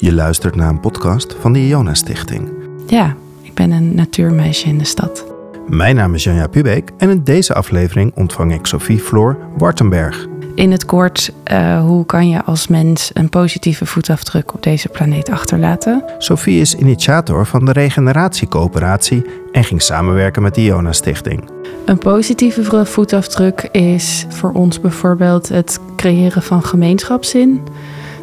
Je luistert naar een podcast van de Iona Stichting. Ja, ik ben een natuurmeisje in de stad. Mijn naam is Janja Pubeek en in deze aflevering ontvang ik Sophie Floor Wartenberg. In het kort, uh, hoe kan je als mens een positieve voetafdruk op deze planeet achterlaten? Sophie is initiator van de Regeneratiecoöperatie en ging samenwerken met de Iona Stichting. Een positieve voetafdruk is voor ons bijvoorbeeld het creëren van gemeenschapszin.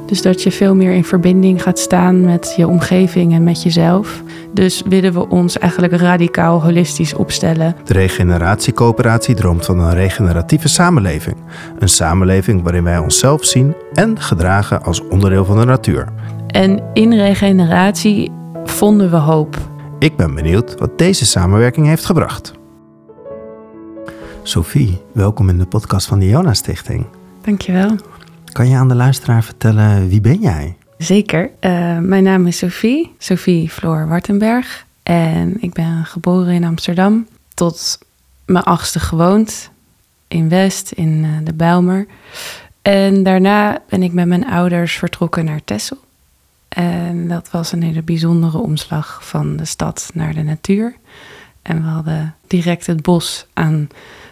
Dus dat je veel meer in verbinding gaat staan met je omgeving en met jezelf. Dus willen we ons eigenlijk radicaal holistisch opstellen. De regeneratiecoöperatie droomt van een regeneratieve samenleving. Een samenleving waarin wij onszelf zien en gedragen als onderdeel van de natuur. En in regeneratie vonden we hoop. Ik ben benieuwd wat deze samenwerking heeft gebracht. Sophie, welkom in de podcast van de Jona Stichting. Dankjewel. Kan je aan de luisteraar vertellen wie ben jij? Zeker. Uh, mijn naam is Sophie, Sophie Floor Wartenberg. En ik ben geboren in Amsterdam. Tot mijn achtste gewoond in West, in uh, de Bijlmer. En daarna ben ik met mijn ouders vertrokken naar Texel. En dat was een hele bijzondere omslag van de stad naar de natuur. En we hadden direct het bos aan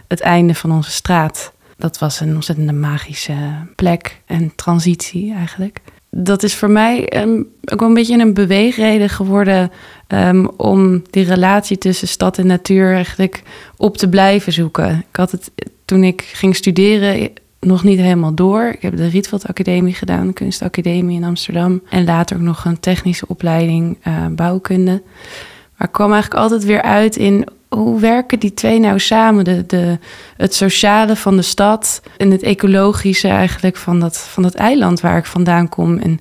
het einde van onze straat. Dat was een ontzettende magische plek en transitie eigenlijk. Dat is voor mij um, ook wel een beetje een beweegreden geworden um, om die relatie tussen stad en natuur eigenlijk op te blijven zoeken. Ik had het toen ik ging studeren nog niet helemaal door. Ik heb de Rietveld Academie gedaan, de Kunstacademie in Amsterdam. En later ook nog een technische opleiding uh, bouwkunde. Maar ik kwam eigenlijk altijd weer uit in hoe werken die twee nou samen? De, de, het sociale van de stad en het ecologische eigenlijk van dat, van dat eiland waar ik vandaan kom. En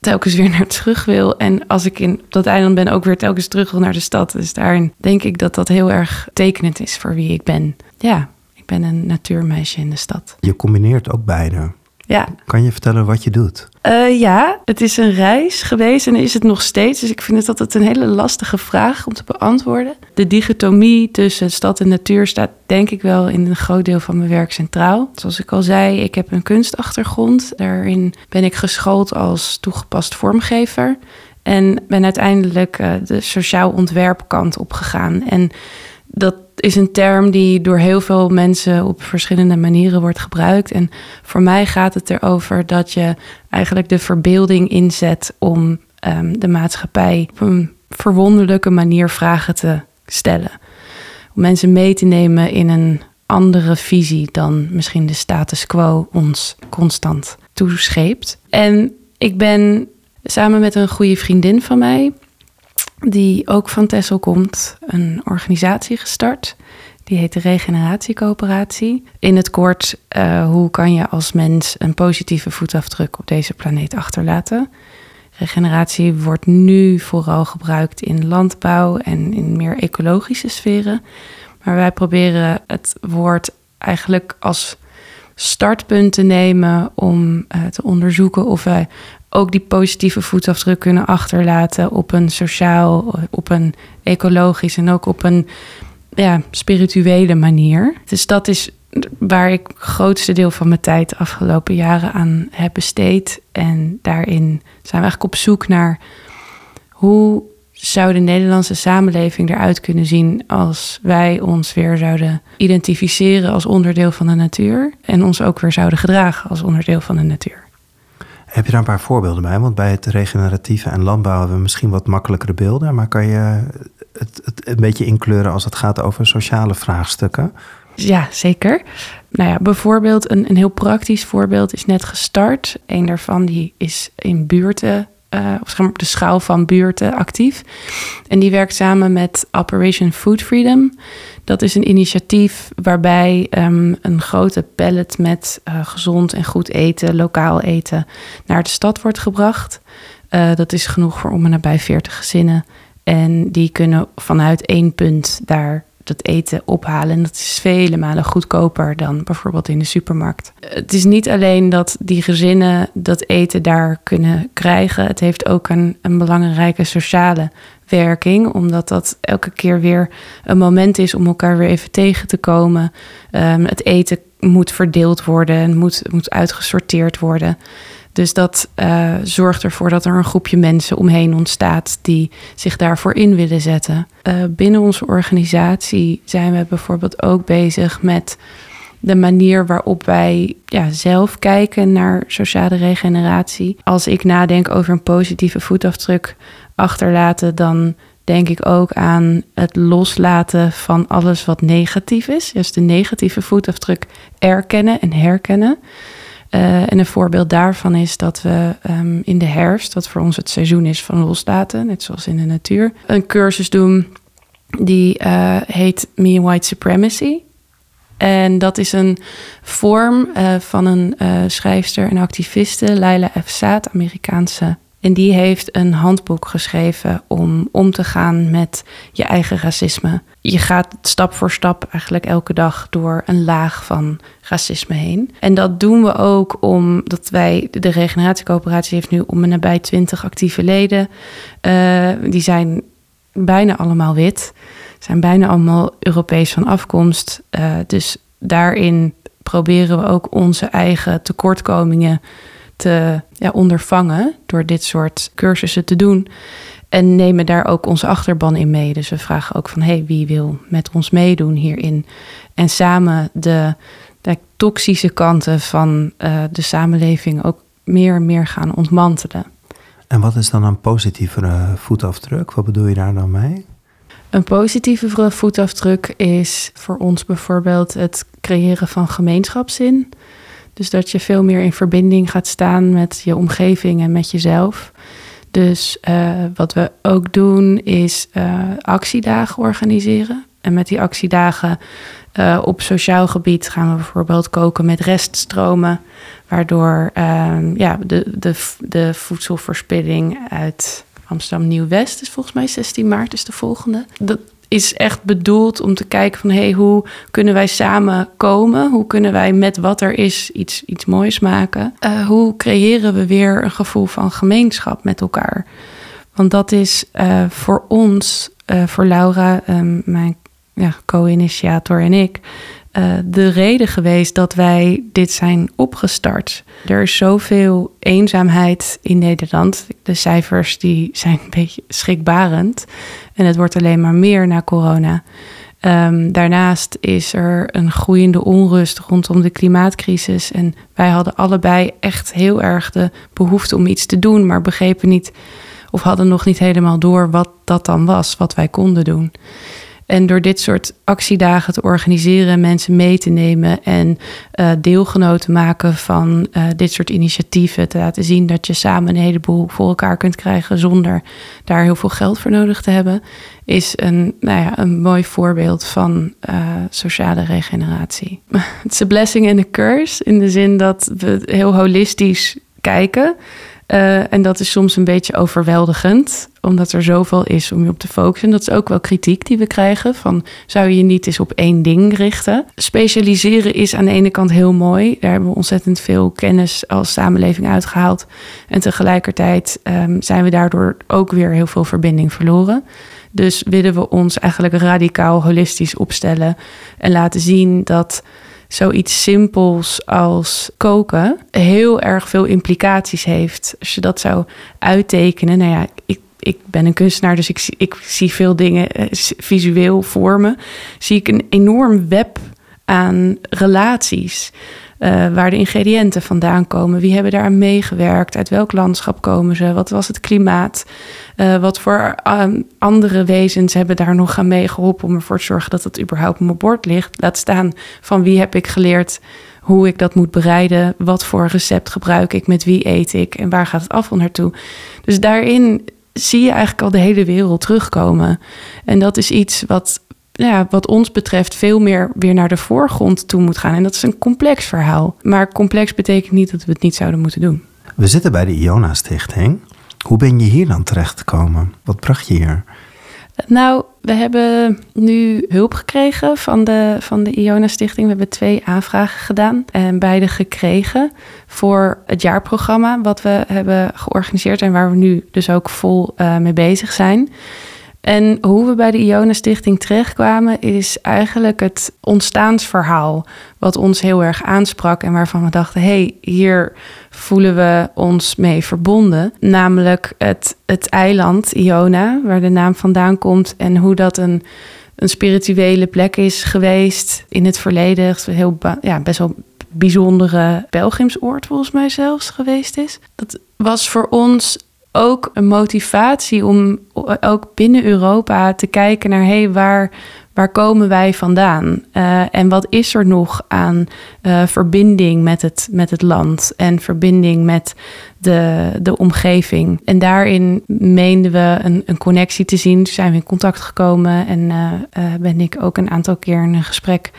telkens weer naar terug wil. En als ik in, op dat eiland ben, ook weer telkens terug wil naar de stad. Dus daarin denk ik dat dat heel erg tekenend is voor wie ik ben. Ja, ik ben een natuurmeisje in de stad. Je combineert ook beide. Ja. Kan je vertellen wat je doet? Uh, ja, het is een reis geweest en is het nog steeds. Dus ik vind het altijd een hele lastige vraag om te beantwoorden. De dichotomie tussen stad en natuur staat denk ik wel in een groot deel van mijn werk centraal. Zoals ik al zei, ik heb een kunstachtergrond. Daarin ben ik geschoold als toegepast vormgever. En ben uiteindelijk uh, de sociaal ontwerpkant opgegaan. En dat is een term die door heel veel mensen op verschillende manieren wordt gebruikt. En voor mij gaat het erover dat je eigenlijk de verbeelding inzet om um, de maatschappij op een verwonderlijke manier vragen te stellen. Om mensen mee te nemen in een andere visie dan misschien de status quo ons constant toescheept. En ik ben samen met een goede vriendin van mij die ook van Tessel komt, een organisatie gestart. Die heet de Regeneratiecoöperatie. In het kort, uh, hoe kan je als mens een positieve voetafdruk op deze planeet achterlaten? Regeneratie wordt nu vooral gebruikt in landbouw en in meer ecologische sferen. Maar wij proberen het woord eigenlijk als startpunt te nemen om uh, te onderzoeken of wij ook die positieve voetafdruk kunnen achterlaten op een sociaal, op een ecologisch en ook op een ja, spirituele manier. Dus dat is waar ik het grootste deel van mijn tijd de afgelopen jaren aan heb besteed. En daarin zijn we eigenlijk op zoek naar hoe zou de Nederlandse samenleving eruit kunnen zien als wij ons weer zouden identificeren als onderdeel van de natuur en ons ook weer zouden gedragen als onderdeel van de natuur. Heb je daar een paar voorbeelden bij? Want bij het regeneratieve en landbouw hebben we misschien wat makkelijkere beelden. Maar kan je het, het een beetje inkleuren als het gaat over sociale vraagstukken? Ja, zeker. Nou ja, bijvoorbeeld een, een heel praktisch voorbeeld is net gestart. Een daarvan die is in buurten, uh, of op de schaal van buurten actief. En die werkt samen met Operation Food Freedom. Dat is een initiatief waarbij um, een grote pallet met uh, gezond en goed eten, lokaal eten, naar de stad wordt gebracht. Uh, dat is genoeg voor om en nabij 40 gezinnen. En die kunnen vanuit één punt daar dat eten ophalen. En dat is vele malen goedkoper dan bijvoorbeeld in de supermarkt. Het is niet alleen dat die gezinnen dat eten daar kunnen krijgen. Het heeft ook een, een belangrijke sociale werking, omdat dat elke keer weer een moment is om elkaar weer even tegen te komen. Um, het eten moet verdeeld worden en moet, moet uitgesorteerd worden. Dus dat uh, zorgt ervoor dat er een groepje mensen omheen ontstaat die zich daarvoor in willen zetten. Uh, binnen onze organisatie zijn we bijvoorbeeld ook bezig met de manier waarop wij ja, zelf kijken naar sociale regeneratie. Als ik nadenk over een positieve voetafdruk achterlaten, dan denk ik ook aan het loslaten van alles wat negatief is. Dus de negatieve voetafdruk erkennen en herkennen. Uh, en een voorbeeld daarvan is dat we um, in de herfst, dat voor ons het seizoen is van loslaten, net zoals in de natuur, een cursus doen die uh, heet Me White Supremacy. En dat is een vorm uh, van een schrijfster en activiste, Laila F. Saad, Amerikaanse en die heeft een handboek geschreven om om te gaan met je eigen racisme. Je gaat stap voor stap eigenlijk elke dag door een laag van racisme heen. En dat doen we ook omdat wij, de Regeneratiecoöperatie heeft nu om en nabij 20 actieve leden. Uh, die zijn bijna allemaal wit, zijn bijna allemaal Europees van afkomst. Uh, dus daarin proberen we ook onze eigen tekortkomingen te ja, ondervangen door dit soort cursussen te doen. En nemen daar ook onze achterban in mee. Dus we vragen ook van hey, wie wil met ons meedoen hierin? En samen de, de toxische kanten van uh, de samenleving ook meer en meer gaan ontmantelen. En wat is dan een positievere voetafdruk? Wat bedoel je daar dan mee? Een positieve voetafdruk is voor ons bijvoorbeeld het creëren van gemeenschapszin. Dus dat je veel meer in verbinding gaat staan met je omgeving en met jezelf. Dus uh, wat we ook doen is uh, actiedagen organiseren. En met die actiedagen uh, op sociaal gebied gaan we bijvoorbeeld koken met reststromen. Waardoor ja, de, de, de voedselverspilling uit Amsterdam Nieuw-West is volgens mij 16 maart is de volgende. Dat, is echt bedoeld om te kijken van hey, hoe kunnen wij samen komen? Hoe kunnen wij met wat er is iets, iets moois maken? Uh, hoe creëren we weer een gevoel van gemeenschap met elkaar? Want dat is uh, voor ons, uh, voor Laura, um, mijn ja, co-initiator en ik, uh, de reden geweest dat wij dit zijn opgestart. Er is zoveel eenzaamheid in Nederland. De cijfers die zijn een beetje schrikbarend. En het wordt alleen maar meer na corona. Um, daarnaast is er een groeiende onrust rondom de klimaatcrisis. En wij hadden allebei echt heel erg de behoefte om iets te doen, maar begrepen niet of hadden nog niet helemaal door wat dat dan was, wat wij konden doen. En door dit soort actiedagen te organiseren, mensen mee te nemen en uh, deelgenoot te maken van uh, dit soort initiatieven, te laten zien dat je samen een heleboel voor elkaar kunt krijgen zonder daar heel veel geld voor nodig te hebben, is een, nou ja, een mooi voorbeeld van uh, sociale regeneratie. Het is een blessing en een curse in de zin dat we heel holistisch kijken. Uh, en dat is soms een beetje overweldigend, omdat er zoveel is om je op te focussen. Dat is ook wel kritiek die we krijgen: van zou je je niet eens op één ding richten? Specialiseren is aan de ene kant heel mooi. Daar hebben we ontzettend veel kennis als samenleving uitgehaald. En tegelijkertijd um, zijn we daardoor ook weer heel veel verbinding verloren. Dus willen we ons eigenlijk radicaal holistisch opstellen en laten zien dat zoiets simpels als koken heel erg veel implicaties heeft. Als je dat zou uittekenen, nou ja, ik, ik ben een kunstenaar, dus ik, ik zie veel dingen eh, visueel vormen. Zie ik een enorm web aan relaties. Uh, waar de ingrediënten vandaan komen. Wie hebben daar aan meegewerkt? Uit welk landschap komen ze? Wat was het klimaat? Uh, wat voor um, andere wezens hebben daar nog aan meegeholpen om ervoor te zorgen dat het überhaupt op mijn bord ligt? Laat staan van wie heb ik geleerd hoe ik dat moet bereiden? Wat voor recept gebruik ik? Met wie eet ik? En waar gaat het afval naartoe? Dus daarin zie je eigenlijk al de hele wereld terugkomen. En dat is iets wat ja, wat ons betreft veel meer weer naar de voorgrond toe moet gaan. En dat is een complex verhaal. Maar complex betekent niet dat we het niet zouden moeten doen. We zitten bij de Iona Stichting. Hoe ben je hier dan terechtgekomen? Wat bracht je hier? Nou, we hebben nu hulp gekregen van de, van de Iona Stichting. We hebben twee aanvragen gedaan en beide gekregen voor het jaarprogramma wat we hebben georganiseerd en waar we nu dus ook vol uh, mee bezig zijn. En hoe we bij de Iona Stichting terechtkwamen, is eigenlijk het ontstaansverhaal. Wat ons heel erg aansprak en waarvan we dachten: hey, hier voelen we ons mee verbonden. Namelijk het, het eiland Iona, waar de naam vandaan komt. En hoe dat een, een spirituele plek is geweest in het verleden. Heel, ja, best wel bijzondere pelgrimsoord volgens mij zelfs geweest is. Dat was voor ons ook een motivatie om ook binnen Europa te kijken naar hey, waar, waar komen wij vandaan? Uh, en wat is er nog aan uh, verbinding met het, met het land en verbinding met de, de omgeving? En daarin meenden we een, een connectie te zien. Toen zijn we in contact gekomen en uh, ben ik ook een aantal keer in een gesprek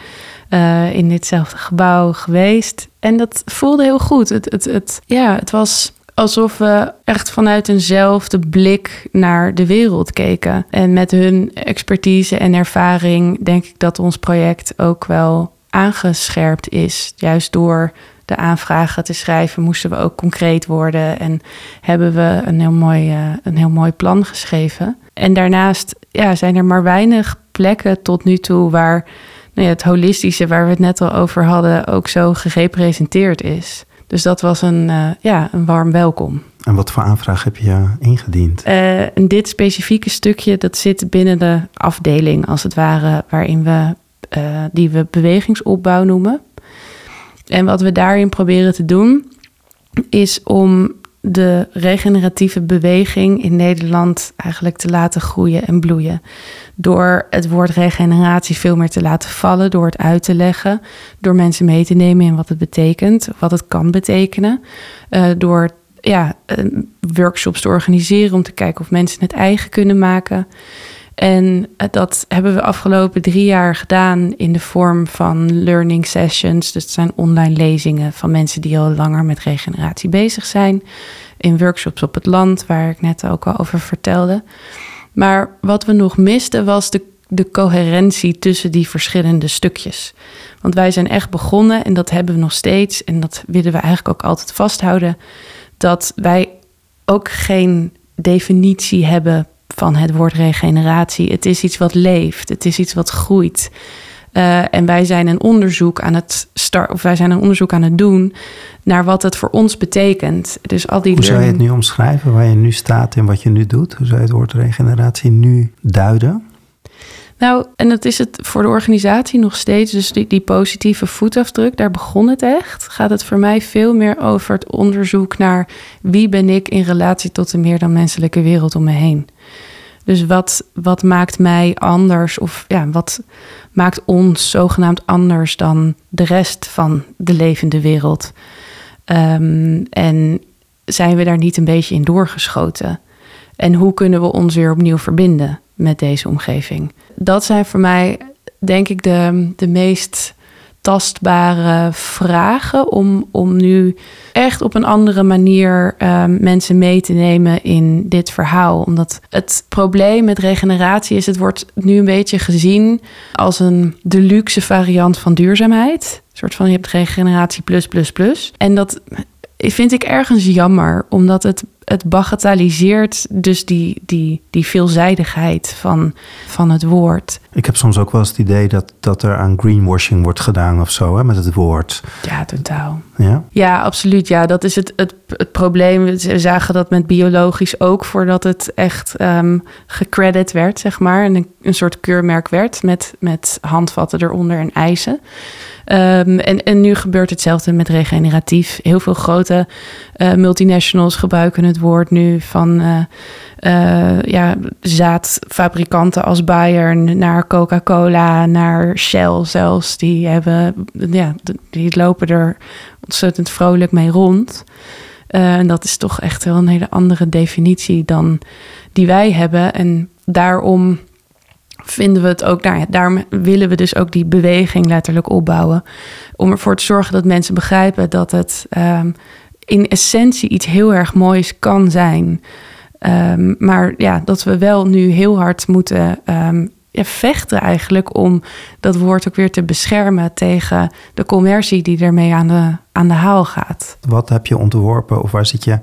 in ditzelfde gebouw geweest. En dat voelde heel goed. Het, het, het, ja, het was alsof we echt vanuit eenzelfde blik naar de wereld keken. En met hun expertise en ervaring denk ik dat ons project ook wel aangescherpt is. Juist door de aanvragen te schrijven moesten we ook concreet worden en hebben we een heel mooi, uh, een heel mooi plan geschreven. En daarnaast ja, zijn er maar weinig plekken tot nu toe waar nou ja, het holistische, waar we het net al over hadden, ook zo gerepresenteerd is. Dus dat was een, uh, ja, een warm welkom. En wat voor aanvraag heb je ingediend? Uh, dit specifieke stukje, dat zit binnen de afdeling, als het ware, waarin we, uh, die we bewegingsopbouw noemen. En wat we daarin proberen te doen, is om de regeneratieve beweging in Nederland eigenlijk te laten groeien en bloeien. Door het woord regeneratie veel meer te laten vallen, door het uit te leggen, door mensen mee te nemen in wat het betekent, wat het kan betekenen. Uh, door ja, workshops te organiseren om te kijken of mensen het eigen kunnen maken. En dat hebben we afgelopen drie jaar gedaan in de vorm van learning sessions. Dus het zijn online lezingen van mensen die al langer met regeneratie bezig zijn. In workshops op het land, waar ik net ook al over vertelde. Maar wat we nog misten was de, de coherentie tussen die verschillende stukjes. Want wij zijn echt begonnen, en dat hebben we nog steeds, en dat willen we eigenlijk ook altijd vasthouden, dat wij ook geen definitie hebben van het woord regeneratie. Het is iets wat leeft, het is iets wat groeit. Uh, en wij zijn een onderzoek aan het start, of wij zijn een onderzoek aan het doen naar wat het voor ons betekent. Dus al die Hoe zou je het nu omschrijven waar je nu staat en wat je nu doet? Hoe zou je het woord regeneratie nu duiden? Nou, en dat is het voor de organisatie nog steeds. Dus die, die positieve voetafdruk, daar begon het echt. Gaat het voor mij veel meer over het onderzoek naar wie ben ik in relatie tot de meer dan menselijke wereld om me heen. Dus wat, wat maakt mij anders of ja, wat maakt ons zogenaamd anders dan de rest van de levende wereld? Um, en zijn we daar niet een beetje in doorgeschoten? En hoe kunnen we ons weer opnieuw verbinden met deze omgeving? Dat zijn voor mij, denk ik, de, de meest tastbare vragen om, om nu echt op een andere manier um, mensen mee te nemen in dit verhaal. Omdat het probleem met regeneratie is, het wordt nu een beetje gezien als een deluxe variant van duurzaamheid. Een soort van je hebt regeneratie plus plus plus. En dat vind ik ergens jammer, omdat het het bagatelliseert dus die, die, die veelzijdigheid van, van het woord. Ik heb soms ook wel eens het idee dat, dat er aan greenwashing wordt gedaan of zo, hè, met het woord. Ja, totaal. Ja, ja absoluut. Ja, dat is het, het, het probleem. We zagen dat met biologisch ook, voordat het echt um, gecredit werd, zeg maar. En een, een soort keurmerk werd met, met handvatten eronder en eisen. Um, en, en nu gebeurt hetzelfde met regeneratief. Heel veel grote uh, multinationals gebruiken het woord nu van uh, uh, ja, zaadfabrikanten als Bayern naar Coca-Cola, naar Shell zelfs. Die, hebben, ja, die lopen er ontzettend vrolijk mee rond. en dat is toch echt wel een hele andere definitie dan die wij hebben. En daarom vinden we het ook, nou ja, daarom willen we dus ook die beweging letterlijk opbouwen. Om ervoor te zorgen dat mensen begrijpen dat het um, in essentie iets heel erg moois kan zijn. Um, maar ja, dat we wel nu heel hard moeten um, ja, vechten eigenlijk om dat woord ook weer te beschermen tegen de commercie die ermee aan de, aan de haal gaat. Wat heb je ontworpen of waar zit je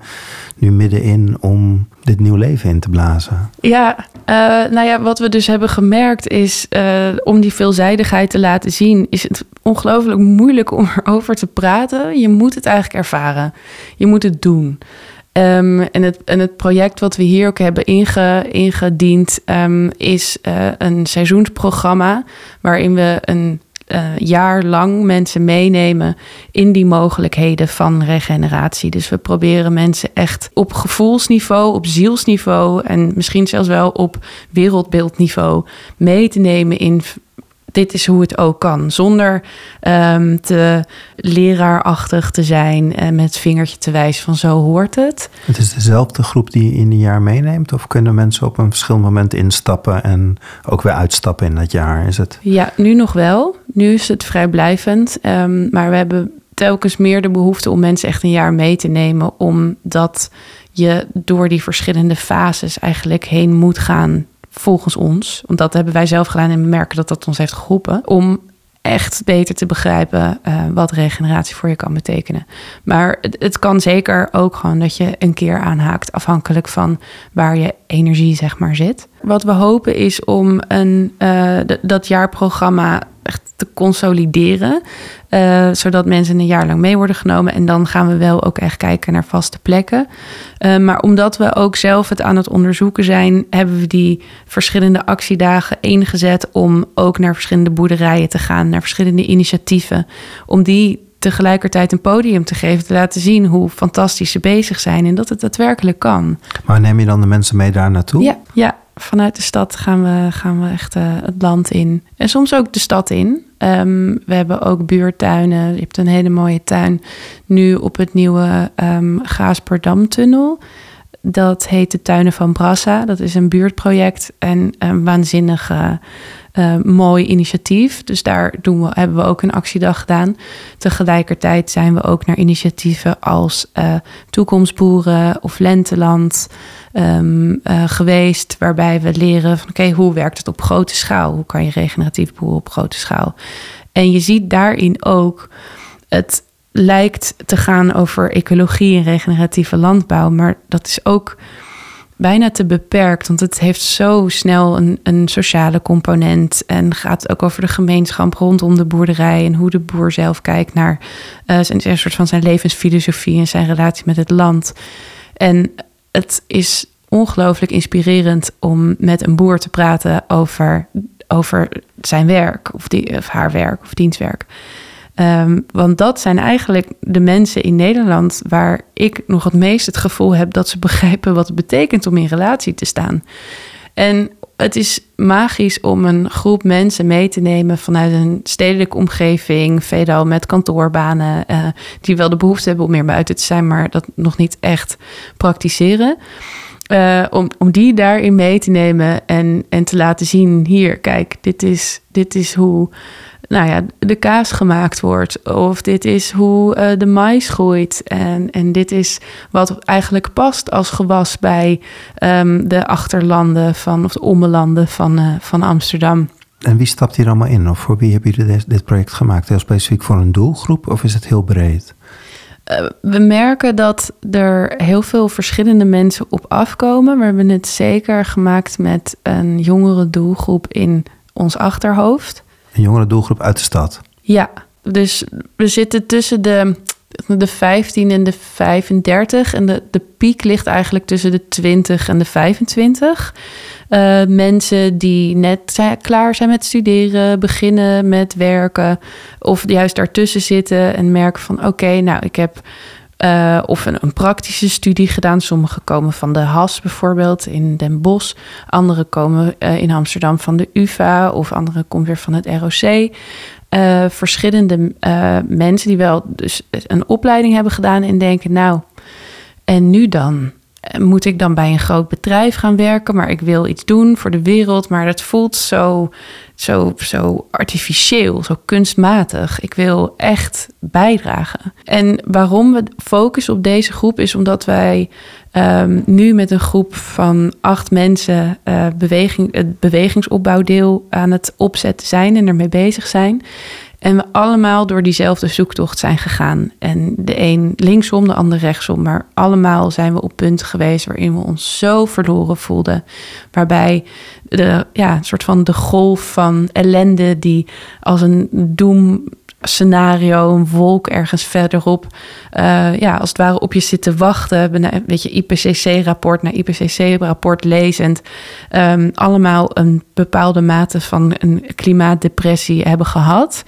nu middenin om dit nieuw leven in te blazen? Ja, uh, nou ja, wat we dus hebben gemerkt is uh, om die veelzijdigheid te laten zien, is het ongelooflijk moeilijk om erover te praten. Je moet het eigenlijk ervaren. Je moet het doen. Um, en, het, het project wat we hier ook hebben inge, ingediend um, is uh, een seizoensprogramma waarin we een uh, jaar lang mensen meenemen in die mogelijkheden van regeneratie. Dus we proberen mensen echt op gevoelsniveau, op zielsniveau en misschien zelfs wel op wereldbeeldniveau mee te nemen in dit is hoe het ook kan. Zonder um, te leraarachtig te zijn en met het vingertje te wijzen van zo hoort het. Het is dezelfde groep die je in een jaar meeneemt? Of kunnen mensen op een verschillend moment instappen en ook weer uitstappen in dat jaar? Is het? Ja, nu nog wel. Nu is het vrijblijvend. Um, maar we hebben telkens meer de behoefte om mensen echt een jaar mee te nemen, omdat je door die verschillende fases eigenlijk heen moet gaan volgens ons, want dat hebben wij zelf gedaan en we merken dat dat ons heeft geholpen, om echt beter te begrijpen uh, wat regeneratie voor je kan betekenen. Maar het, kan zeker ook gewoon dat je een keer aanhaakt, afhankelijk van waar je energie zeg maar zit. Wat we hopen is om een, uh, dat jaarprogramma te consolideren. Uh, zodat mensen een jaar lang mee worden genomen. En dan gaan we wel ook echt kijken naar vaste plekken. Uh, maar omdat we ook zelf het aan het onderzoeken zijn, hebben we die verschillende actiedagen ingezet om ook naar verschillende boerderijen te gaan, naar verschillende initiatieven. Om die tegelijkertijd een podium te geven, te laten zien hoe fantastisch ze bezig zijn en dat het daadwerkelijk kan. Maar neem je dan de mensen mee daar naartoe? Ja, ja vanuit de stad gaan we, gaan we echt uh, het land in. En soms ook de stad in. Um, we hebben ook buurtuinen. Je hebt een hele mooie tuin nu op het nieuwe um, Gaasperdamtunnel. Dat heet de Tuinen van Brassa. Dat is een buurtproject en een waanzinnige uh, mooi initiatief. Dus daar doen we, hebben we ook een actiedag gedaan. Tegelijkertijd zijn we ook naar initiatieven als uh, Toekomstboeren of Lenteland um, uh, geweest. Waarbij we leren van oké, hoe werkt het op grote schaal? Hoe kan je regeneratief boeren op grote schaal? En je ziet daarin ook het lijkt te gaan over ecologie en regeneratieve landbouw. Maar dat is ook bijna te beperkt. Want het heeft zo snel een, een sociale component. En gaat ook over de gemeenschap rondom de boerderij. En hoe de boer zelf kijkt naar uh, zijn, een soort van zijn levensfilosofie en zijn relatie met het land. En het is ongelooflijk inspirerend om met een boer te praten over, over zijn werk, of, die, of haar werk of dienstwerk. Um, want dat zijn eigenlijk de mensen in Nederland waar ik nog het meest het gevoel heb dat ze begrijpen wat het betekent om in relatie te staan. En het is magisch om een groep mensen mee te nemen vanuit een stedelijke omgeving, veelal met kantoorbanen, uh, die wel de behoefte hebben om meer buiten te zijn, maar dat nog niet echt praktiseren. Uh, om, om die daarin mee te nemen en, en te laten zien: hier, kijk, dit is, dit is hoe nou ja, de kaas gemaakt wordt. Of dit is hoe uh, de mais groeit. En, en dit is wat eigenlijk past als gewas bij um, de achterlanden van, of de ommelanden van, uh, van Amsterdam. En wie stapt hier allemaal in? Of voor wie hebben jullie dit, project gemaakt? Heel specifiek voor een doelgroep of is het heel breed? Uh, we merken dat er heel veel verschillende mensen op afkomen. We hebben het zeker gemaakt met een jongere doelgroep in ons achterhoofd. Een jongere doelgroep uit de stad? Ja, dus we zitten tussen de, de 15 en de 35. En de, de piek ligt eigenlijk tussen de 20 en de 25. Uh, mensen die net klaar zijn met studeren, beginnen met werken, of juist daartussen zitten en merken van oké, nou ik heb uh, of een, praktische studie gedaan. Sommige komen van de HAS bijvoorbeeld in Den Bosch. Andere komen uh, in Amsterdam van de UvA of andere komen weer van het ROC. Uh, verschillende mensen die wel dus een opleiding hebben gedaan en denken, nou, en nu dan? Moet ik dan bij een groot bedrijf gaan werken, maar ik wil iets doen voor de wereld, maar dat voelt zo, zo, zo artificieel, zo kunstmatig. Ik wil echt bijdragen. En waarom we focussen op deze groep is omdat wij um, nu met een groep van acht mensen uh, beweging, het bewegingsopbouwdeel aan het opzetten zijn en ermee bezig zijn. En we allemaal door diezelfde zoektocht zijn gegaan. En de een linksom, de ander rechtsom. Maar allemaal zijn we op punten geweest waarin we ons zo verloren voelden. Waarbij de ja, soort van de golf van ellende die als een doem scenario, een wolk ergens verderop, uh, ja, als het ware op je zit te wachten. Weet je, IPCC-rapport naar IPCC-rapport lezend. Um, allemaal een bepaalde mate van een klimaatdepressie hebben gehad.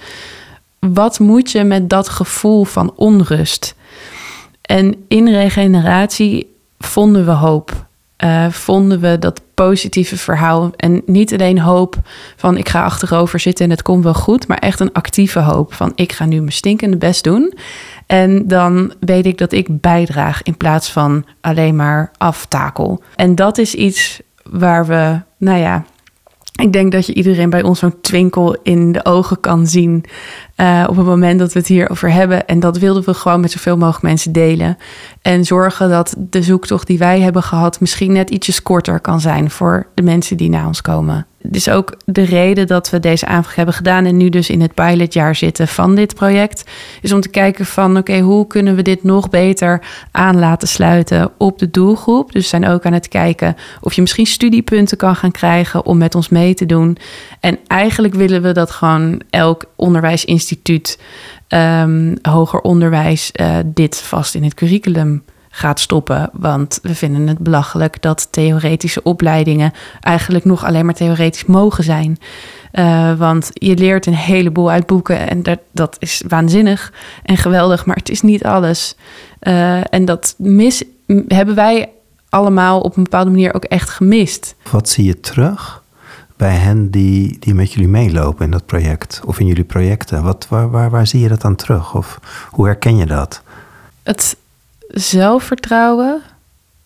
Wat moet je met dat gevoel van onrust? En in regeneratie vonden we hoop. Uh, vonden we dat positieve verhaal. En niet alleen hoop van ik ga achterover zitten en het komt wel goed, maar echt een actieve hoop van ik ga nu mijn stinkende best doen. En dan weet ik dat ik bijdraag in plaats van alleen maar aftakel. En dat is iets waar we, nou ja, ik denk dat je iedereen bij ons zo'n twinkel in de ogen kan zien. Uh, op het moment dat we het hierover hebben. En dat wilden we gewoon met zoveel mogelijk mensen delen. En zorgen dat de zoektocht die wij hebben gehad misschien net ietsjes korter kan zijn voor de mensen die naar ons komen. Dus ook de reden dat we deze aanvraag hebben gedaan en nu dus in het pilotjaar zitten van dit project, is om te kijken van oké, hoe kunnen we dit nog beter aan laten sluiten op de doelgroep. Dus zijn ook aan het kijken of je misschien studiepunten kan gaan krijgen om met ons mee te doen. En eigenlijk willen we dat gewoon elk onderwijsinstituut, um, hoger onderwijs, uh, dit vast in het curriculum gaat stoppen. Want we vinden het belachelijk dat theoretische opleidingen eigenlijk nog alleen maar theoretisch mogen zijn. Uh, want je leert een heleboel uit boeken en dat, dat is waanzinnig en geweldig, maar het is niet alles. Uh, en dat mis, hebben wij allemaal op een bepaalde manier ook echt gemist. Wat zie je terug bij hen die, die met jullie meelopen in dat project of in jullie projecten? Wat, waar, waar, waar zie je dat dan terug? Of hoe herken je dat? Het, zelfvertrouwen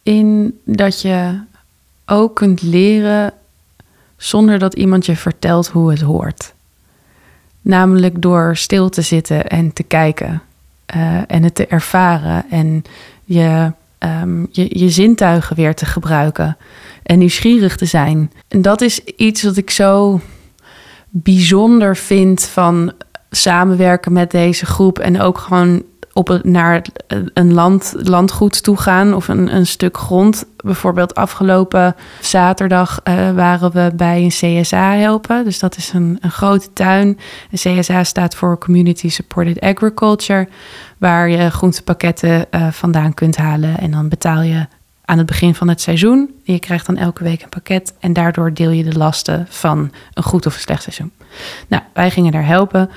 in dat je ook kunt leren zonder dat iemand je vertelt hoe het hoort. Namelijk door stil te zitten en te kijken uh, en het te ervaren en je, um, je, je zintuigen weer te gebruiken en nieuwsgierig te zijn. En dat is iets wat ik zo bijzonder vind van samenwerken met deze groep en ook gewoon op naar een land, landgoed toe gaan of een, een stuk grond. Bijvoorbeeld afgelopen zaterdag uh, waren we bij een CSA helpen. Dus dat is een, een grote tuin. Een CSA staat voor Community Supported Agriculture, waar je groentepakketten uh, vandaan kunt halen. En dan betaal je aan het begin van het seizoen. Je krijgt dan elke week een pakket en daardoor deel je de lasten van een goed of een slecht seizoen. Nou, wij gingen daar helpen.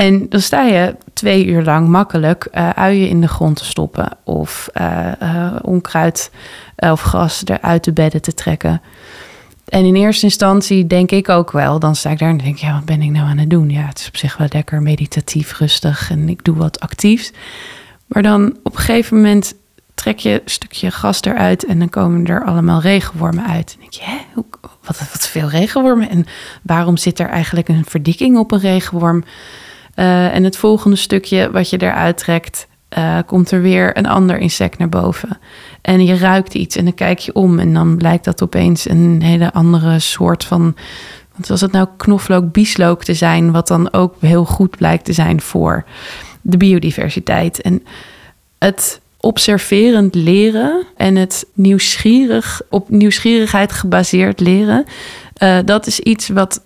En dan sta je twee uur lang makkelijk uh, uien in de grond te stoppen of uh, uh, onkruid of gras eruit de bedden te trekken. En in eerste instantie denk ik ook wel, dan sta ik daar en denk ja, wat ben ik nou aan het doen? Ja, het is op zich wel lekker meditatief, rustig en ik doe wat actiefs. Maar dan op een gegeven moment trek je een stukje gas eruit en dan komen er allemaal regenwormen uit. En denk je, hè, wat, wat veel regenwormen? En waarom zit er eigenlijk een verdikking op een regenworm? Uh, en het volgende stukje wat je eruit trekt, uh, komt er weer een ander insect naar boven. En je ruikt iets en dan kijk je om en dan blijkt dat opeens een hele andere soort van. Want was het nou knoflook, bieslook te zijn, wat dan ook heel goed blijkt te zijn voor de biodiversiteit. En het observerend leren en het nieuwsgierig, op nieuwsgierigheid gebaseerd leren, uh, dat is iets wat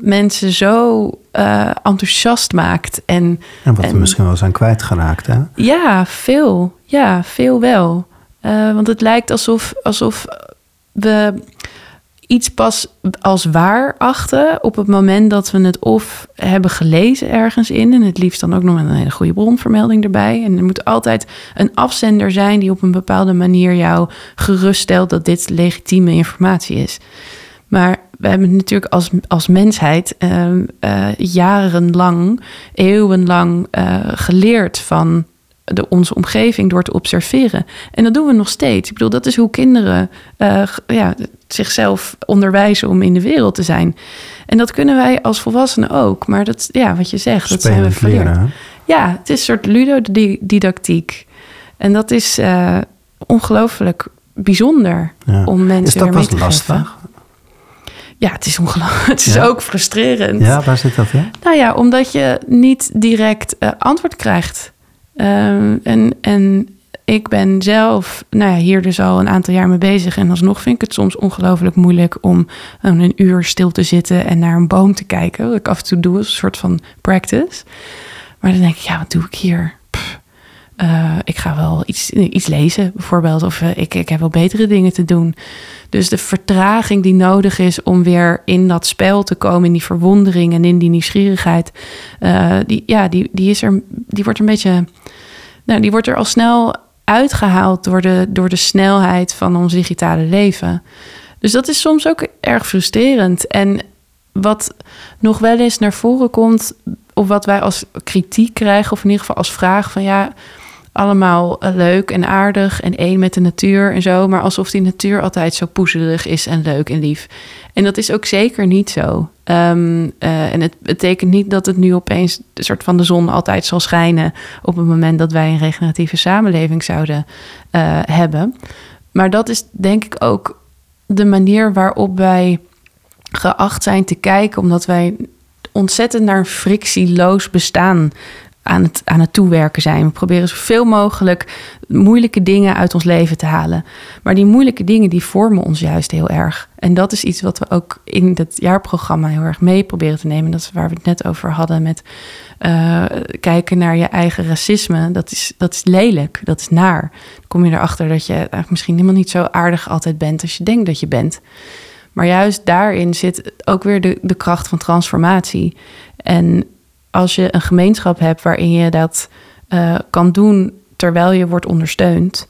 mensen zo uh, enthousiast maakt. En, en wat we misschien wel zijn kwijtgeraakt, hè? Ja, veel. Ja, veel wel. Uh, want het lijkt alsof, alsof we iets pas als waar achten op het moment dat we het of hebben gelezen ergens in. En het liefst dan ook nog met een hele goede bronvermelding erbij. En er moet altijd een afzender zijn die op een bepaalde manier jou geruststelt dat dit legitieme informatie is. Maar we hebben natuurlijk als, als mensheid uh, uh, jarenlang, eeuwenlang uh, geleerd van de, onze omgeving door te observeren. En dat doen we nog steeds. Ik bedoel, dat is hoe kinderen uh, ja, zichzelf onderwijzen om in de wereld te zijn. En dat kunnen wij als volwassenen ook. Maar dat, ja, wat je zegt, dat zijn we verleerd. Ja, het is een soort ludodidactiek. En dat is ongelooflijk bijzonder om mensen is dat mee te lastig? Geven. Ja, het is ongelooflijk. Het is ook frustrerend. Ja, waar zit dat in? Nou ja, omdat je niet direct uh, antwoord krijgt. Um, en, en ik ben zelf nou ja, hier dus al een aantal jaar mee bezig. En alsnog vind ik het soms ongelooflijk moeilijk om een uur stil te zitten en naar een boom te kijken. Wat ik af en toe doe als een soort van practice. Maar dan denk ik, ja, wat doe ik hier? Uh, ik ga wel iets, iets lezen, bijvoorbeeld. Of uh, ik, ik heb wel betere dingen te doen. Dus de vertraging die nodig is om weer in dat spel te komen, in die verwondering en in die nieuwsgierigheid, uh, die, ja, die, die, is er, die wordt een beetje. Nou, die wordt er al snel uitgehaald door de, door de snelheid van ons digitale leven. Dus dat is soms ook erg frustrerend. En wat nog wel eens naar voren komt, of wat wij als kritiek krijgen, of in ieder geval als vraag van ja, allemaal eh, leuk en aardig en één met de natuur en zo, maar alsof die natuur altijd zo poezelig is en leuk en lief. En dat is ook zeker niet zo. Um, uh, en het betekent niet dat het nu opeens een soort van de zon altijd zal schijnen op het moment dat wij een regeneratieve samenleving zouden uh, hebben. Maar dat is denk ik ook de manier waarop wij geacht zijn te kijken, omdat wij ontzettend naar een frictieloos bestaan aan het, aan het toewerken zijn. We proberen zoveel mogelijk moeilijke dingen uit ons leven te halen. Maar die moeilijke dingen die vormen ons juist heel erg. En dat is iets wat we ook in het jaarprogramma heel erg mee proberen te nemen. Dat is waar we het net over hadden met uh, kijken naar je eigen racisme. Dat is, dat is lelijk, dat is naar. Dan kom je erachter dat je eigenlijk misschien helemaal niet zo aardig altijd bent als je denkt dat je bent. Maar juist daarin zit ook weer de, de kracht van transformatie. En als je een gemeenschap hebt waarin je dat uh, kan doen terwijl je wordt ondersteund,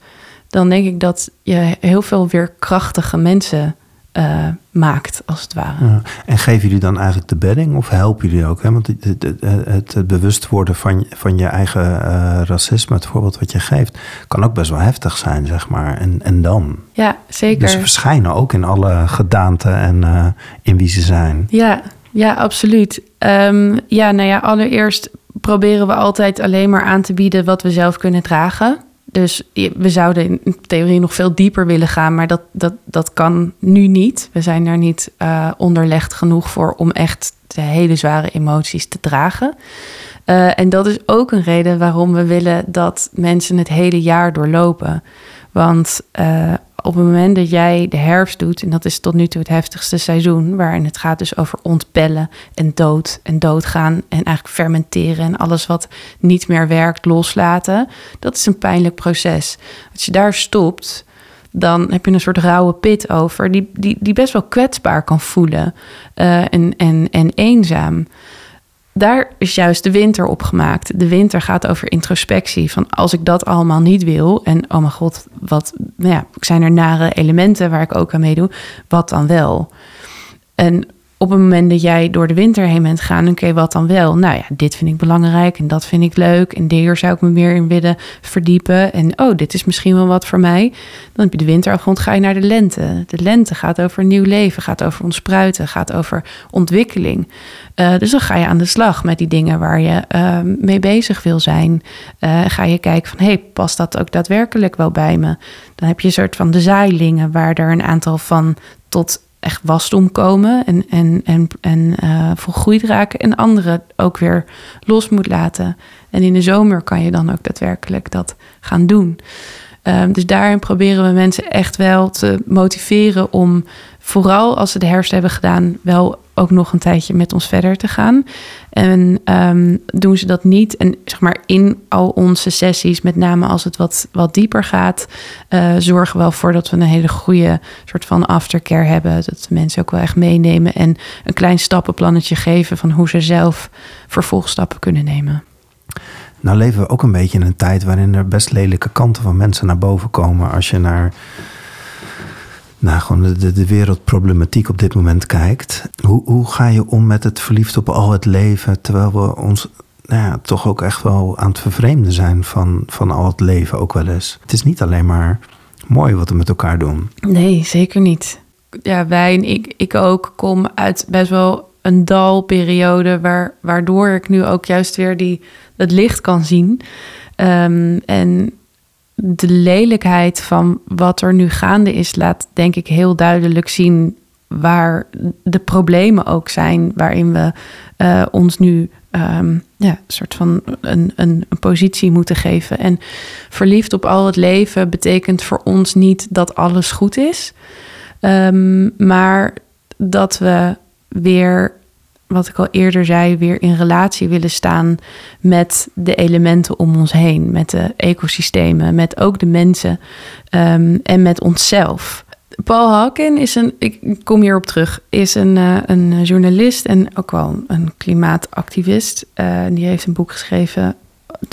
dan denk ik dat je heel veel weer krachtige mensen uh, maakt, als het ware. Ja. En geven jullie dan eigenlijk de bedding of helpen jullie ook? Hè? Want het, het, bewust worden van, van je eigen uh, racisme, het voorbeeld wat je geeft, kan ook best wel heftig zijn, zeg maar. En, en dan? Ja, zeker. Dus ze verschijnen ook in alle gedaanten en uh, in wie ze zijn. Ja, ja, absoluut. Um, ja, nou ja, allereerst proberen we altijd alleen maar aan te bieden wat we zelf kunnen dragen. Dus we zouden in theorie nog veel dieper willen gaan, maar dat, dat, dat kan nu niet. We zijn daar niet uh, onderlegd genoeg voor om echt de hele zware emoties te dragen. Uh, en dat is ook een reden waarom we willen dat mensen het hele jaar doorlopen. Want uh, op het moment dat jij de herfst doet, en dat is tot nu toe het heftigste seizoen, waarin het gaat dus over ontpellen en dood en doodgaan en eigenlijk fermenteren en alles wat niet meer werkt loslaten, dat is een pijnlijk proces. Als je daar stopt, dan heb je een soort rauwe pit over, die, die, die best wel kwetsbaar kan voelen uh, en, en, en eenzaam daar is juist de winter op gemaakt. De winter gaat over introspectie. Van als ik dat allemaal niet wil. En oh mijn god, wat nou ja, zijn er nare elementen waar ik ook aan meedoe. Wat dan wel? En op het moment dat jij door de winter heen bent gaan, oké, wat dan wel? Nou ja, dit vind ik belangrijk en dat vind ik leuk en hier zou ik me meer in willen verdiepen. En oh, dit is misschien wel wat voor mij. Dan heb je de winter afgerond, ga je naar de lente. De lente gaat over nieuw leven, gaat over ontspruiten, gaat over ontwikkeling. Uh, dus dan ga je aan de slag met die dingen waar je uh, mee bezig wil zijn. Uh, ga je kijken van, hey, past dat ook daadwerkelijk wel bij me? Dan heb je een soort van de zaailingen waar er een aantal van tot echt wasdom komen en, en, en, en uh, volgroeid raken. En anderen ook weer los moet laten. En in de zomer kan je dan ook daadwerkelijk dat gaan doen. Um, dus daarin proberen we mensen echt wel te motiveren om vooral als ze de herfst hebben gedaan, wel ook nog een tijdje met ons verder te gaan. En um, doen ze dat niet. En zeg maar in al onze sessies, met name als het wat, wat dieper gaat, uh, zorgen we wel voor dat we een hele goede soort van aftercare hebben. Dat we mensen ook wel echt meenemen en een klein stappenplannetje geven van hoe ze zelf vervolgstappen kunnen nemen. Nou leven we ook een beetje in een tijd waarin er best lelijke kanten van mensen naar boven komen. Als je naar nou, gewoon de, de wereldproblematiek op dit moment kijkt. Hoe, hoe ga je om met het verliefd op al het leven, terwijl we ons nou toch ook echt wel aan het vervreemden zijn van, van al het leven ook wel eens. Het is niet alleen maar mooi wat we met elkaar doen. Nee, zeker niet. Ja, wij en ik, ik ook kom uit best wel een dalperiode... Waar, waardoor ik nu ook juist weer die, het licht kan zien. Ehm, en de lelijkheid van wat er nu gaande is... laat denk ik heel duidelijk zien waar de problemen ook zijn... waarin we uh, ons nu um, ja, een soort van een, een, een, positie moeten geven. En verliefd op al het leven betekent voor ons niet dat alles goed is, um, maar dat we weer, wat ik al eerder zei, weer in relatie willen staan met de elementen om ons heen, met de ecosystemen, met ook de mensen um, en met onszelf. Paul Hawken is een, ik kom hierop terug, is een, uh, een journalist en ook wel een klimaatactivist. Uh, die heeft een boek geschreven,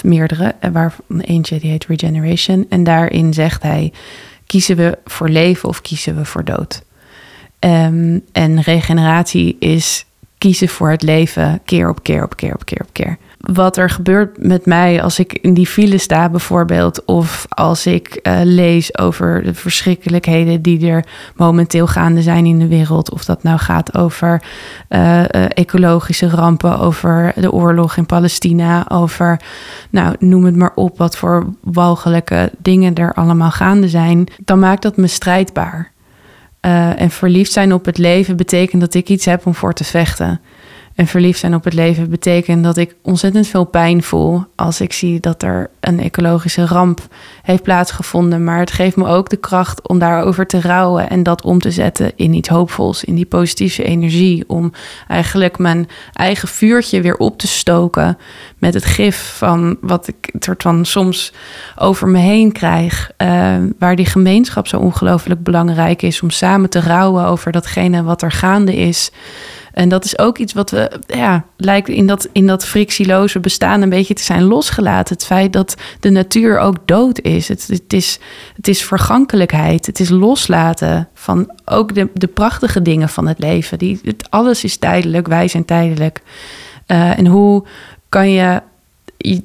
meerdere, waarvan eentje die heet Regeneration. En daarin zegt hij, kiezen we voor leven of kiezen we voor dood? Um, en regeneratie is kiezen voor het leven keer op keer op keer op keer op keer wat er gebeurt met mij als ik in die file sta, bijvoorbeeld, of als ik uh, lees over de verschrikkelijkheden die er momenteel gaande zijn in de wereld, of dat nou gaat over uh, uh, ecologische rampen, over de oorlog in Palestina, over, nou, noem het maar op, wat voor walgelijke dingen er allemaal gaande zijn, dan maakt dat me strijdbaar. En verliefd zijn op het leven betekent dat ik iets heb om voor te vechten. En verliefd zijn op het leven betekent dat ik ontzettend veel pijn voel als ik zie dat er een ecologische ramp heeft plaatsgevonden. Maar het geeft me ook de kracht om daarover te rouwen en dat om te zetten in iets hoopvols, in die positieve energie. Om eigenlijk mijn eigen vuurtje weer op te stoken met het gif van wat ik soort van soms over me heen krijg. Uh, waar die gemeenschap zo ongelooflijk belangrijk is om samen te rouwen over datgene wat er gaande is. En dat is ook iets wat we, ja, lijkt in dat, in dat frictieloze bestaan een beetje te zijn losgelaten. Het feit dat de natuur ook dood is. Het, het, is, het is vergankelijkheid. Het is loslaten van ook de, de prachtige dingen van het leven. Die, het, alles is tijdelijk, wij zijn tijdelijk. Uh, en hoe kan je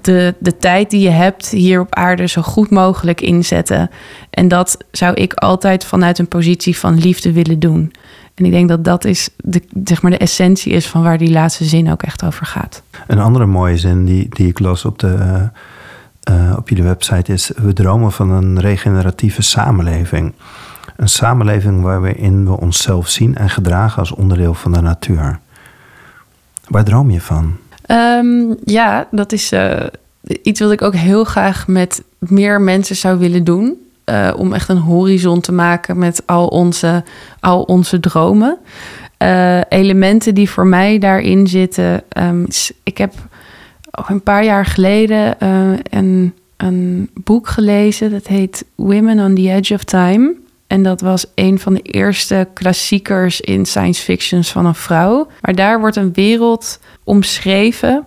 de, de tijd die je hebt hier op aarde zo goed mogelijk inzetten? En dat zou ik altijd vanuit een positie van liefde willen doen. En ik denk dat dat is de, zeg maar de essentie is van waar die laatste zin ook echt over gaat. Een andere mooie zin die, die ik las op, de, uh, op jullie website is: We dromen van een regeneratieve samenleving. Een samenleving waarin we onszelf zien en gedragen als onderdeel van de natuur. Waar droom je van? Um, ja, dat is uh, iets wat ik ook heel graag met meer mensen zou willen doen. Uh, om echt een horizon te maken met al onze, al onze dromen. Uh, elementen die voor mij daarin zitten. Um, ik heb een paar jaar geleden uh, een, een boek gelezen. Dat heet Women on the Edge of Time. En dat was een van de eerste klassiekers in science fictions van een vrouw. Maar daar wordt een wereld omschreven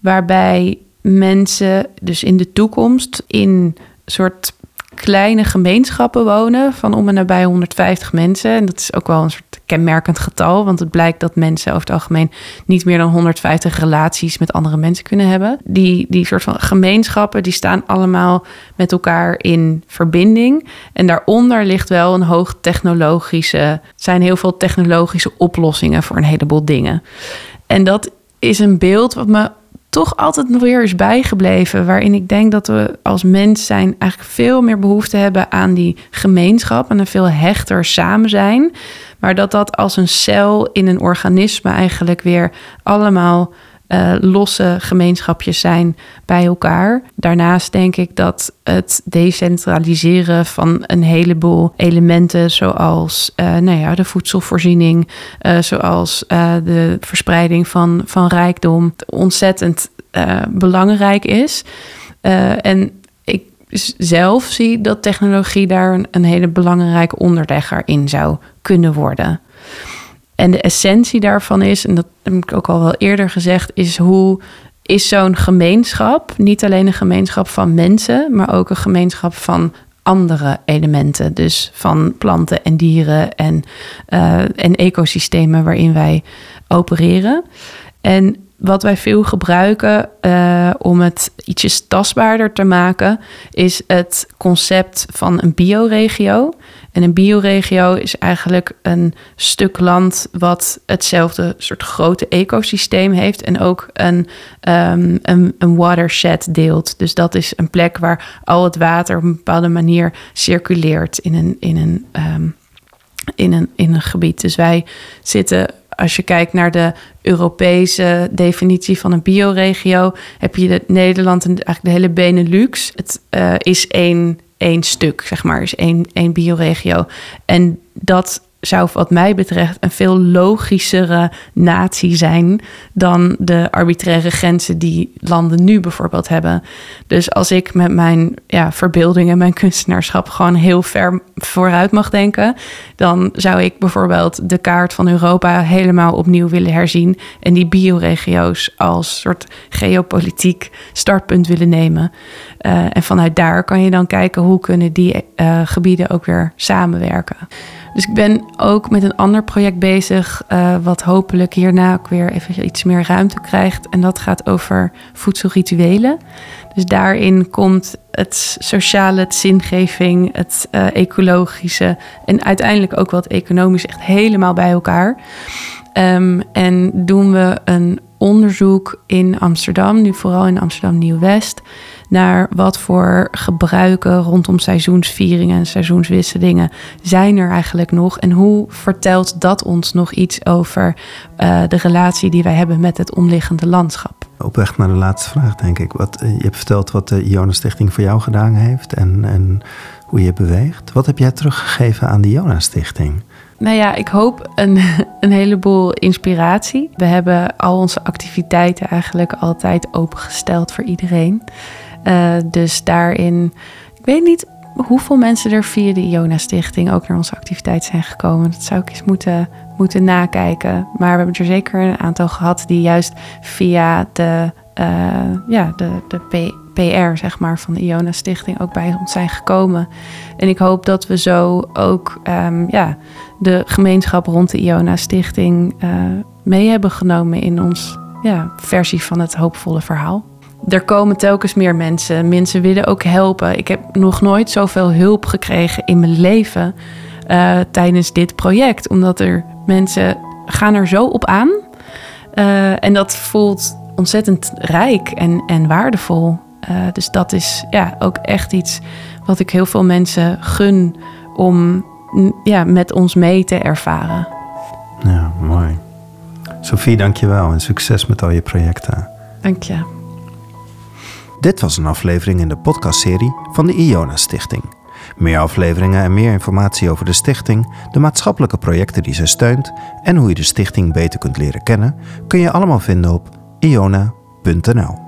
waarbij mensen dus in de toekomst in soort kleine gemeenschappen wonen van om en nabij 150 mensen. En dat is ook wel een soort kenmerkend getal, want het blijkt dat mensen over het algemeen niet meer dan 150 relaties met andere mensen kunnen hebben. Die, die soort van gemeenschappen, die staan allemaal met elkaar in verbinding. En daaronder ligt wel een hoog technologische, zijn heel veel technologische oplossingen voor een heleboel dingen. En dat is een beeld wat me toch altijd nog weer is bijgebleven. Waarin ik denk dat we als mens zijn eigenlijk veel meer behoefte hebben aan die gemeenschap en een veel hechter samen zijn. Maar dat dat als een cel in een organisme eigenlijk weer allemaal uh, losse gemeenschapjes zijn bij elkaar. Daarnaast denk ik dat het decentraliseren van een heleboel elementen, zoals uh, nou ja, de voedselvoorziening, uh, zoals de verspreiding van, van rijkdom, ontzettend belangrijk is. en ik zelf zie dat technologie daar een, een hele belangrijke onderlegger in zou kunnen worden. En de essentie daarvan is, en dat heb ik ook al wel eerder gezegd, is hoe is zo'n gemeenschap niet alleen een gemeenschap van mensen, maar ook een gemeenschap van andere elementen. Dus van planten en dieren en, uh, en ecosystemen waarin wij opereren. En wat wij veel gebruiken uh, om het ietsjes tastbaarder te maken, is het concept van een bioregio. En een bioregio is eigenlijk een stuk land wat hetzelfde soort grote ecosysteem heeft en ook een, um, een, een watershed deelt. Dus dat is een plek waar al het water op een bepaalde manier circuleert in een, in een, um, in een, in een gebied. Dus wij zitten als je kijkt naar de Europese definitie van een bioregio, heb je de Nederland en eigenlijk de hele Benelux. Het uh, is één, één stuk, zeg maar, is één, één bioregio. En dat zou wat mij betreft een veel logischere natie zijn dan de arbitraire grenzen die landen nu bijvoorbeeld hebben. Dus als ik met mijn ja, verbeelding en mijn kunstenaarschap gewoon heel ver vooruit mag denken, dan zou ik bijvoorbeeld de kaart van Europa helemaal opnieuw willen herzien en die bioregio's als soort geopolitiek startpunt willen nemen. Uh, en vanuit daar kan je dan kijken hoe kunnen die uh, gebieden ook weer samenwerken. Dus ik ben ook met een ander project bezig, uh, wat hopelijk hierna ook weer even iets meer ruimte krijgt. En dat gaat over voedselrituelen. Dus daarin komt het sociale, het zingeving, het uh, ecologische en uiteindelijk ook wat economisch echt helemaal bij elkaar. Um, en doen we een onderzoek in Amsterdam, nu vooral in Amsterdam Nieuw-West, naar wat voor gebruiken rondom seizoensvieringen en seizoenswisselingen zijn er eigenlijk nog en hoe vertelt dat ons nog iets over uh, de relatie die wij hebben met het omliggende landschap? Op weg naar de laatste vraag, denk ik. Wat, je hebt verteld wat de Jonas Stichting voor jou gedaan heeft en, en hoe je beweegt. Wat heb jij teruggegeven aan de Jonas Stichting? Nou ja, ik hoop een, een heleboel inspiratie. We hebben al onze activiteiten eigenlijk altijd opengesteld voor iedereen. Uh, dus daarin, ik weet niet hoeveel mensen er via de Iona Stichting ook naar onze activiteit zijn gekomen. Dat zou ik eens moeten, moeten nakijken. Maar we hebben er zeker een aantal gehad die juist via de, uh, ja, de, de PR zeg maar, van de Iona Stichting ook bij ons zijn gekomen. En ik hoop dat we zo ook um, ja, de gemeenschap rond de Iona Stichting uh, mee hebben genomen in ons ja, versie van het hoopvolle verhaal. Er komen telkens meer mensen. Mensen willen ook helpen. Ik heb nog nooit zoveel hulp gekregen in mijn leven uh, tijdens dit project. Omdat er mensen gaan er zo op aan. Uh, en dat voelt ontzettend rijk en, en waardevol. Uh, dus dat is ja, ook echt iets wat ik heel veel mensen gun om ja, met ons mee te ervaren. Ja, mooi. Sophie, dank je wel en succes met al je projecten. Dank je. Dit was een aflevering in de podcastserie van de Iona Stichting. Meer afleveringen en meer informatie over de stichting, de maatschappelijke projecten die ze steunt en hoe je de stichting beter kunt leren kennen, kun je allemaal vinden op iona.nl.